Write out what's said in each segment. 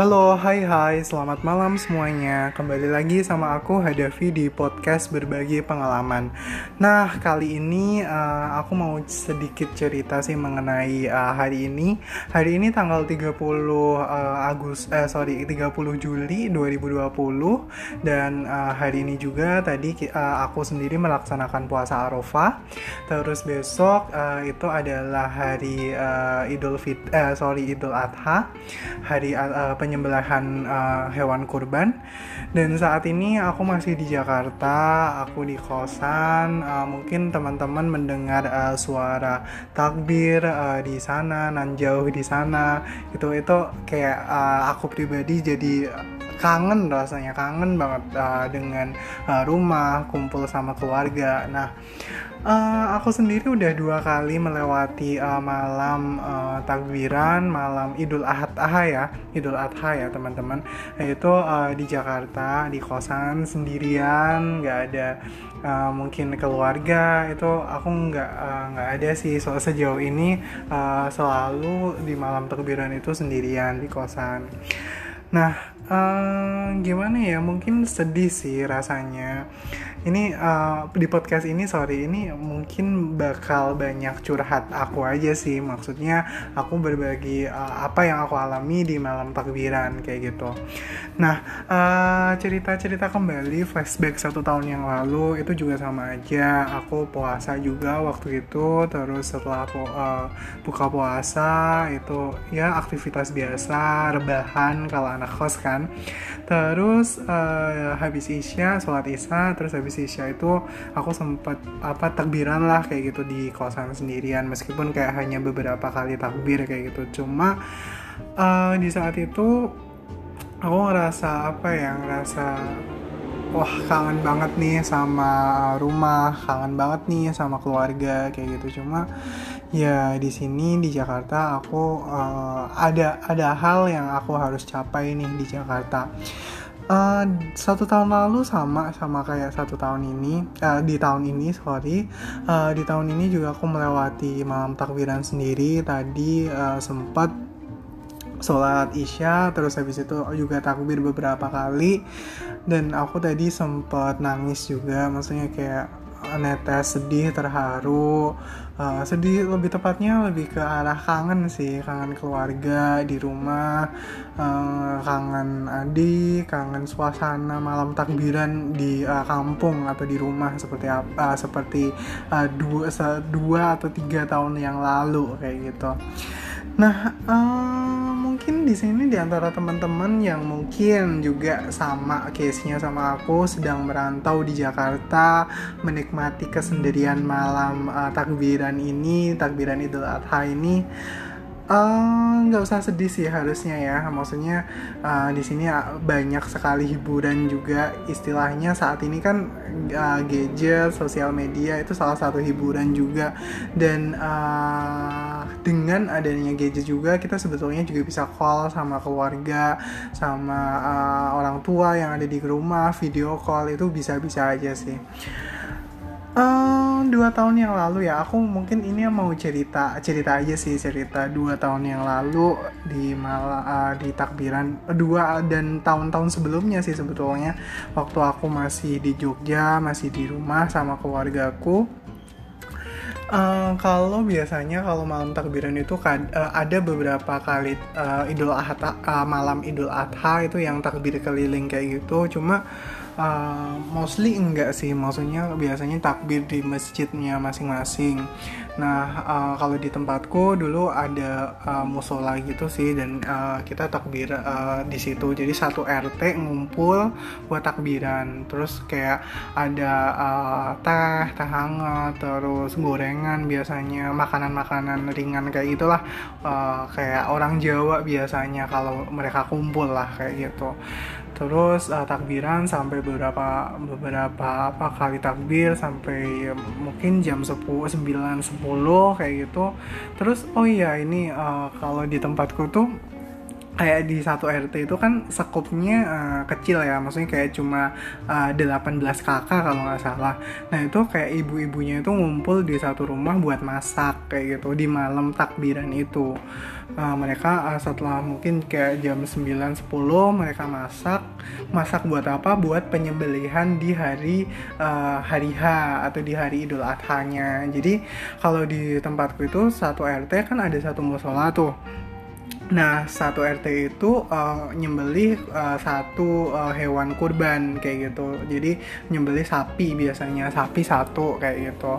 Halo, hai hai, selamat malam semuanya. Kembali lagi sama aku Hadafi di podcast berbagi pengalaman. Nah, kali ini uh, aku mau sedikit cerita sih mengenai uh, hari ini. Hari ini tanggal 30 uh, Agus, eh sorry, 30 Juli 2020 Dan uh, hari ini juga tadi uh, aku sendiri melaksanakan puasa Arafah. Terus besok uh, itu adalah hari uh, Idul Fit, eh sorry, Idul Adha. Hari uh, penyembelihan uh, hewan kurban. Dan saat ini aku masih di Jakarta aku di kosan uh, mungkin teman-teman mendengar uh, suara takbir uh, di sana nan jauh di sana. Itu itu kayak uh, aku pribadi jadi kangen rasanya kangen banget uh, dengan uh, rumah kumpul sama keluarga nah Uh, aku sendiri udah dua kali melewati uh, malam uh, takbiran, malam Idul Adha ya, Idul Adha ya teman-teman. Itu uh, di Jakarta di kosan sendirian, nggak ada uh, mungkin keluarga. Itu aku nggak nggak uh, ada sih. So sejauh ini uh, selalu di malam takbiran itu sendirian di kosan. Nah, uh, gimana ya? Mungkin sedih sih rasanya. Ini uh, di podcast ini sorry ini mungkin bakal banyak curhat aku aja sih. Maksudnya aku berbagi uh, apa yang aku alami di malam takbiran kayak gitu. Nah uh, cerita-cerita kembali flashback satu tahun yang lalu itu juga sama aja. Aku puasa juga waktu itu terus setelah aku uh, buka puasa itu ya aktivitas biasa rebahan kalau anak kos kan terus uh, habis isya sholat isya terus habis isya itu aku sempat apa takbiran lah kayak gitu di kosan sendirian. Meskipun kayak hanya beberapa kali takbir kayak gitu. Cuma uh, di saat itu aku ngerasa apa ya ngerasa wah kangen banget nih sama rumah kangen banget nih sama keluarga kayak gitu. Cuma ya di sini di Jakarta aku uh, ada ada hal yang aku harus capai nih di Jakarta. Uh, satu tahun lalu sama sama kayak satu tahun ini uh, di tahun ini sorry uh, di tahun ini juga aku melewati malam takbiran sendiri. Tadi uh, sempat sholat isya terus habis itu juga takbir beberapa kali dan aku tadi sempat nangis juga maksudnya kayak netes sedih terharu. Uh, sedih lebih tepatnya lebih ke arah kangen sih kangen keluarga di rumah uh, kangen adik kangen suasana malam takbiran di uh, kampung atau di rumah seperti apa uh, seperti uh, dua dua atau tiga tahun yang lalu kayak gitu. Nah uh, di sini di antara teman-teman yang mungkin juga sama case-nya sama aku sedang merantau di Jakarta menikmati kesendirian malam uh, takbiran ini, takbiran Idul Adha ini Eh, nggak uh, usah sedih sih harusnya ya. Maksudnya uh, di sini banyak sekali hiburan juga. Istilahnya saat ini kan uh, gadget sosial media itu salah satu hiburan juga. Dan uh, dengan adanya gadget juga kita sebetulnya juga bisa call sama keluarga sama uh, orang tua yang ada di rumah video call itu bisa-bisa aja sih. Um, dua tahun yang lalu ya aku mungkin ini mau cerita cerita aja sih cerita dua tahun yang lalu di malah uh, di takbiran. Dua dan tahun-tahun sebelumnya sih sebetulnya waktu aku masih di Jogja masih di rumah sama keluargaku Uh, kalau biasanya kalau malam takbiran itu kan uh, ada beberapa kali uh, Idul Adha uh, malam Idul Adha itu yang takbir keliling kayak gitu. Cuma uh, mostly enggak sih maksudnya biasanya takbir di masjidnya masing-masing. Nah uh, kalau di tempatku dulu ada uh, musola gitu sih dan uh, kita takbir uh, di situ. Jadi satu RT ngumpul buat takbiran. Terus kayak ada uh, teh teh hangat terus gorengan biasanya makanan-makanan ringan kayak gitulah. Uh, kayak orang Jawa biasanya kalau mereka kumpul lah kayak gitu terus uh, takbiran sampai beberapa beberapa apa kali takbir sampai mungkin jam 10 9 10 kayak gitu. Terus oh iya ini uh, kalau di tempatku tuh kayak di satu RT itu kan sekupnya uh, kecil ya. Maksudnya kayak cuma uh, 18 kakak kalau nggak salah. Nah itu kayak ibu-ibunya itu ngumpul di satu rumah buat masak kayak gitu di malam takbiran itu. Uh, mereka uh, setelah mungkin kayak jam 9-10 mereka masak. Masak buat apa? Buat penyembelihan di hari uh, hari H atau di hari Idul Adha-nya. Jadi kalau di tempatku itu satu RT kan ada satu musola tuh Nah, satu RT itu uh, nyembelih uh, satu uh, hewan kurban kayak gitu. Jadi nyembelih sapi biasanya, sapi satu kayak gitu.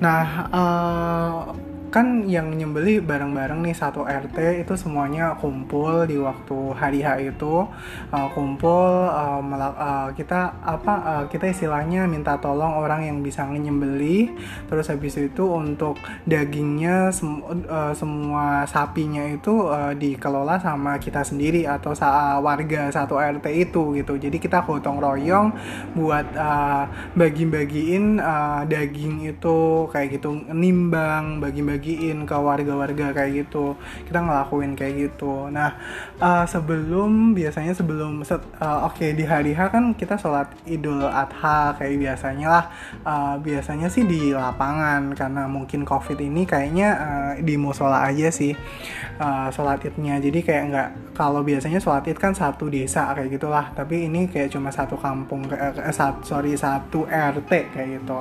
Nah, uh, kan yang nyembeli bareng-bareng nih satu RT itu semuanya kumpul di waktu hari H itu. Uh, kumpul uh, uh, kita apa uh, kita istilahnya minta tolong orang yang bisa nyembeli terus habis itu untuk dagingnya sem uh, semua sapinya itu uh, dikelola sama kita sendiri atau sa warga satu RT itu gitu. Jadi kita gotong royong buat uh, bagi-bagiin uh, daging itu kayak gitu nimbang bagi-bagi bagiin ke warga-warga kayak gitu. Kita ngelakuin kayak gitu. Nah uh, sebelum biasanya sebelum set, uh, oke okay, di hari H kan kita sholat idul adha kayak biasanya lah. Uh, biasanya sih di lapangan karena mungkin covid ini kayaknya uh, di musola aja sih uh, sholat idnya. Jadi kayak nggak kalau biasanya sholat id kan satu desa kayak gitulah. Tapi ini kayak cuma satu kampung eh, satu sorry satu rt kayak gitu.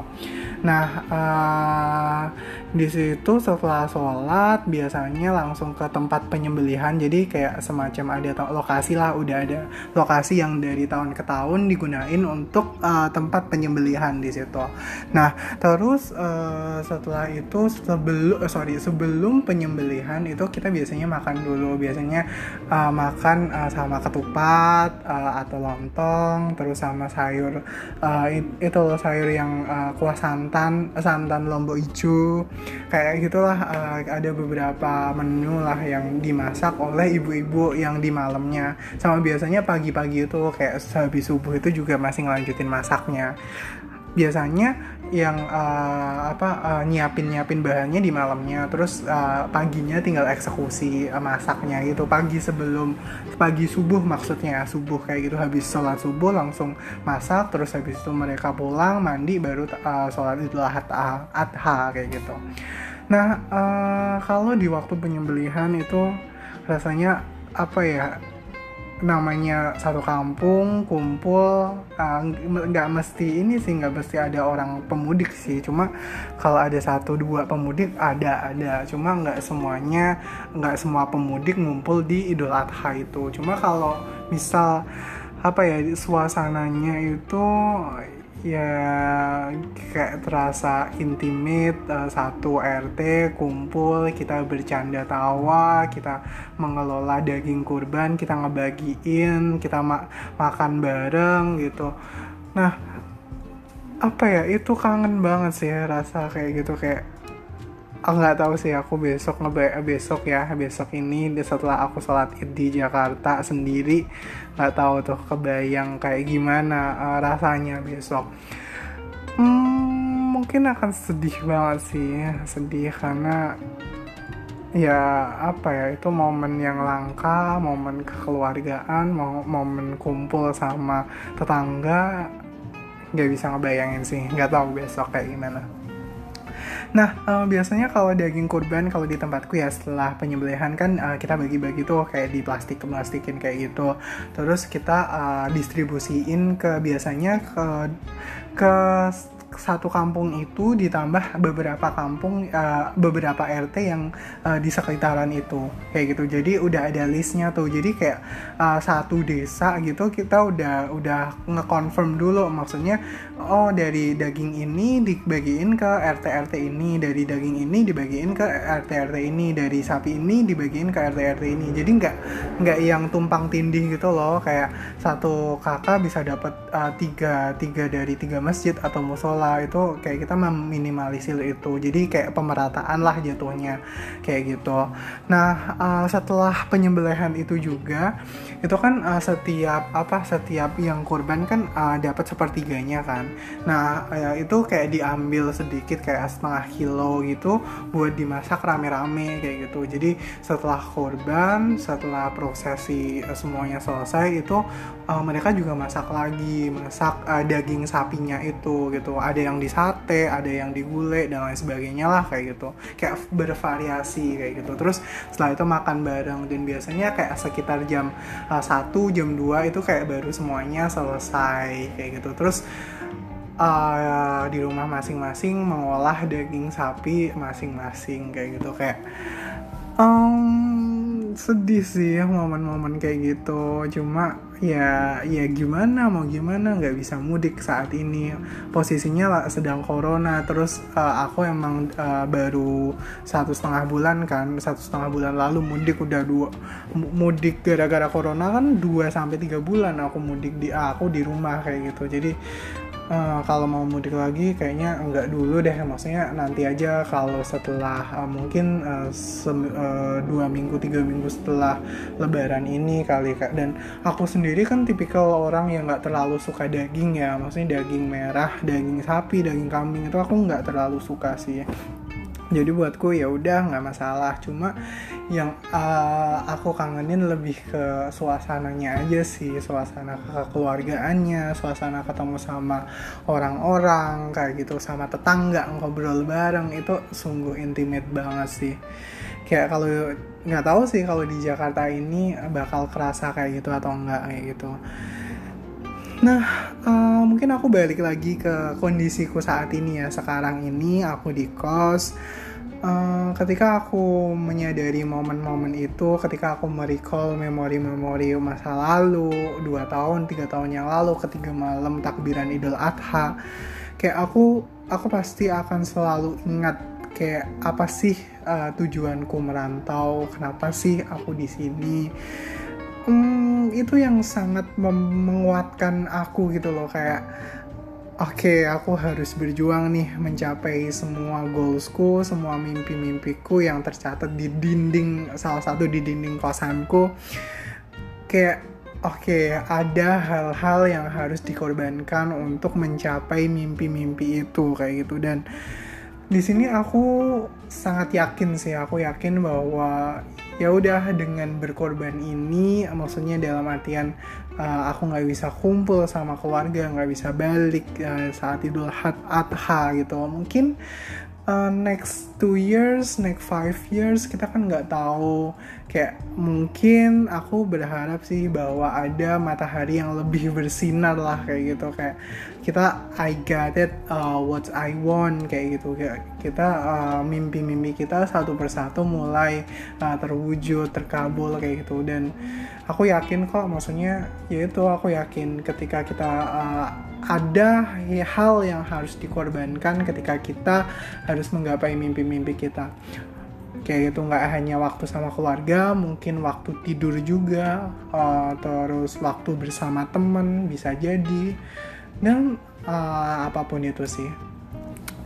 Nah uh, di situ setelah sholat biasanya langsung ke tempat penyembelihan. Jadi kayak semacam ada lokasi lah udah ada lokasi yang dari tahun ke tahun digunain untuk uh, tempat penyembelihan di situ. Nah terus uh, setelah itu sebelum uh, sorry sebelum penyembelihan itu kita biasanya makan dulu. Biasanya uh, makan uh, sama ketupat uh, atau lontong terus sama sayur uh, itu sayur yang uh, kuah santan santan lombok hijau. Kayak gitulah uh, ada beberapa menu lah yang dimasak oleh ibu-ibu yang di malamnya. Sama biasanya pagi-pagi itu kayak habis subuh itu juga masih ngelanjutin masaknya. Biasanya yang uh, apa uh, nyiapin nyiapin bahannya di malamnya terus uh, paginya tinggal eksekusi uh, masaknya gitu. Pagi sebelum pagi subuh maksudnya subuh kayak gitu. Habis sholat subuh langsung masak terus habis itu mereka pulang mandi baru uh, sholat idul adha, adha kayak gitu nah uh, kalau di waktu penyembelihan itu rasanya apa ya? Namanya satu kampung kumpul ah, nggak uh, mesti ini sih nggak mesti ada orang pemudik sih. Cuma kalau ada satu dua pemudik ada ada. Cuma nggak semuanya nggak semua pemudik ngumpul di Idul Adha itu. Cuma kalau misal apa ya suasananya itu ya kayak terasa intimate uh, satu RT kumpul kita bercanda tawa kita mengelola daging kurban kita ngebagiin kita ma makan bareng gitu. Nah apa ya itu kangen banget sih rasa kayak gitu kayak aku nggak tahu sih aku besok ngebay besok ya besok ini setelah aku sholat id di Jakarta sendiri nggak tahu tuh kebayang kayak gimana uh, rasanya besok. Hmm, mungkin akan sedih banget sih sedih karena ya apa ya itu momen yang langka momen kekeluargaan momen kumpul sama tetangga nggak bisa ngebayangin sih nggak tahu besok kayak gimana Nah, uh, biasanya kalau daging kurban kalau di tempatku ya setelah penyembelihan kan uh, kita bagi-bagi tuh kayak di plastik plastikin kayak gitu. Terus kita uh, distribusiin ke biasanya ke ke satu kampung itu ditambah beberapa kampung uh, beberapa RT yang uh, di sekitaran itu. Kayak gitu. Jadi udah ada listnya tuh. Jadi kayak uh, satu desa gitu kita udah udah ngekonfirm dulu. Maksudnya oh dari daging ini dibagiin ke RT RT ini dari daging ini dibagiin ke RT RT ini dari sapi ini dibagiin ke RT RT ini. Jadi nggak nggak yang tumpang tindih gitu loh kayak satu kakak bisa dapat uh, tiga tiga dari tiga masjid atau musola itu kayak kita meminimalisir itu. Jadi kayak pemerataan lah jatuhnya kayak gitu. Nah uh, setelah penyembelihan itu juga itu kan uh, setiap apa setiap yang kurban kan uh, dapat sepertiganya kan nah uh, itu kayak diambil sedikit kayak setengah kilo gitu buat dimasak rame-rame kayak gitu. Jadi setelah kurban setelah prosesi uh, semuanya selesai itu uh, mereka juga masak lagi masak uh, daging sapinya itu gitu. Ada yang di sate ada yang di gulai dan lain sebagainya lah kayak gitu. Kayak bervariasi kayak gitu. Terus setelah itu makan bareng. Dan biasanya kayak sekitar jam uh, 1 jam 2 itu kayak baru semuanya selesai kayak gitu. Terus uh, di rumah masing-masing mengolah daging sapi masing-masing kayak gitu. Kayak um, sedih sih momen-momen kayak gitu. Cuma ya ya gimana mau gimana nggak bisa mudik saat ini. Posisinya lah sedang corona. Terus uh, aku emang uh, baru satu setengah bulan kan satu setengah bulan lalu mudik udah dua mudik gara-gara corona kan dua sampai tiga bulan aku mudik di aku di rumah kayak gitu. Jadi uh, kalau mau mudik lagi kayaknya enggak dulu deh maksudnya nanti aja kalau setelah uh, mungkin uh, uh, dua minggu tiga minggu setelah lebaran ini kali kak. Dan aku sendiri kan tipikal orang yang nggak terlalu suka daging ya maksudnya daging merah daging sapi daging kambing itu aku nggak terlalu suka sih jadi buatku ya udah nggak masalah. Cuma yang uh, aku kangenin lebih ke suasananya aja sih. Suasana kekeluargaannya suasana ketemu sama orang-orang kayak gitu. Sama tetangga ngobrol bareng. Itu sungguh intimate banget sih. Kayak kalau nggak tahu sih kalau di Jakarta ini bakal kerasa kayak gitu atau enggak kayak gitu Nah, uh, mungkin aku balik lagi ke kondisiku saat ini ya. Sekarang ini aku di kos. Uh, ketika aku menyadari momen-momen itu, ketika aku merecall memori-memori masa lalu, dua tahun, tiga tahun yang lalu, ketiga malam takbiran Idul Adha, kayak aku, aku pasti akan selalu ingat kayak apa sih uh, tujuanku merantau, kenapa sih aku di sini hmm, itu yang sangat menguatkan aku gitu loh kayak oke okay, aku harus berjuang nih mencapai semua goalsku semua mimpi-mimpiku yang tercatat di dinding salah satu di dinding kosanku. Kayak oke okay, ada hal-hal yang harus dikorbankan untuk mencapai mimpi-mimpi itu kayak gitu. Dan di sini aku sangat yakin sih aku yakin bahwa ya udah dengan berkorban ini maksudnya dalam artian uh, aku nggak bisa kumpul sama keluarga nggak bisa balik uh, saat idul adha gitu. Mungkin uh, next two years, next five years kita kan nggak tahu. Kayak mungkin aku berharap sih bahwa ada matahari yang lebih bersinar lah kayak gitu. Kayak kita I got it uh, what I want kayak gitu. Kayak kita uh, mimpi-mimpi kita satu persatu mulai uh, terwujud terkabul kayak gitu. Dan aku yakin kok maksudnya yaitu aku yakin ketika kita uh, ada hal yang harus dikorbankan ketika kita harus menggapai mimpi-mimpi kita. Kayak gitu nggak hanya waktu sama keluarga mungkin waktu tidur juga uh, terus waktu bersama temen bisa jadi. Dan uh, apa pun itu sih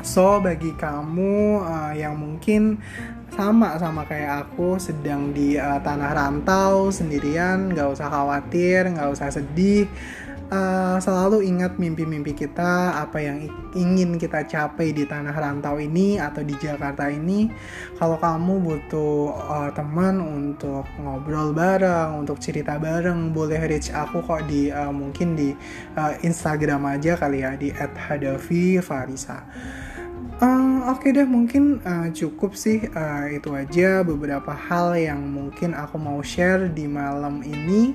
so bagi kamu uh, yang mungkin sama sama kayak aku sedang di uh, tanah rantau sendirian nggak usah khawatir nggak usah sedih uh, selalu ingat mimpi-mimpi kita, apa yang ingin kita capai di tanah rantau ini atau di Jakarta ini. Kalau kamu butuh uh, teman untuk ngobrol bareng, untuk cerita bareng, boleh reach aku kok di uh, mungkin di uh, Instagram aja kali ya di @hadavi_farisa. Uh, Oke okay deh mungkin uh, cukup sih uh, itu aja beberapa hal yang mungkin aku mau share di malam ini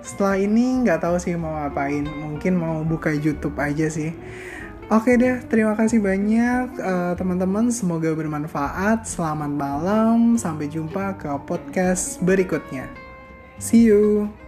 setelah ini nggak tahu sih mau ngapain mungkin mau buka YouTube aja sih Oke deh, terima kasih banyak uh, teman-teman. Semoga bermanfaat. Selamat malam. Sampai jumpa ke podcast berikutnya. See you.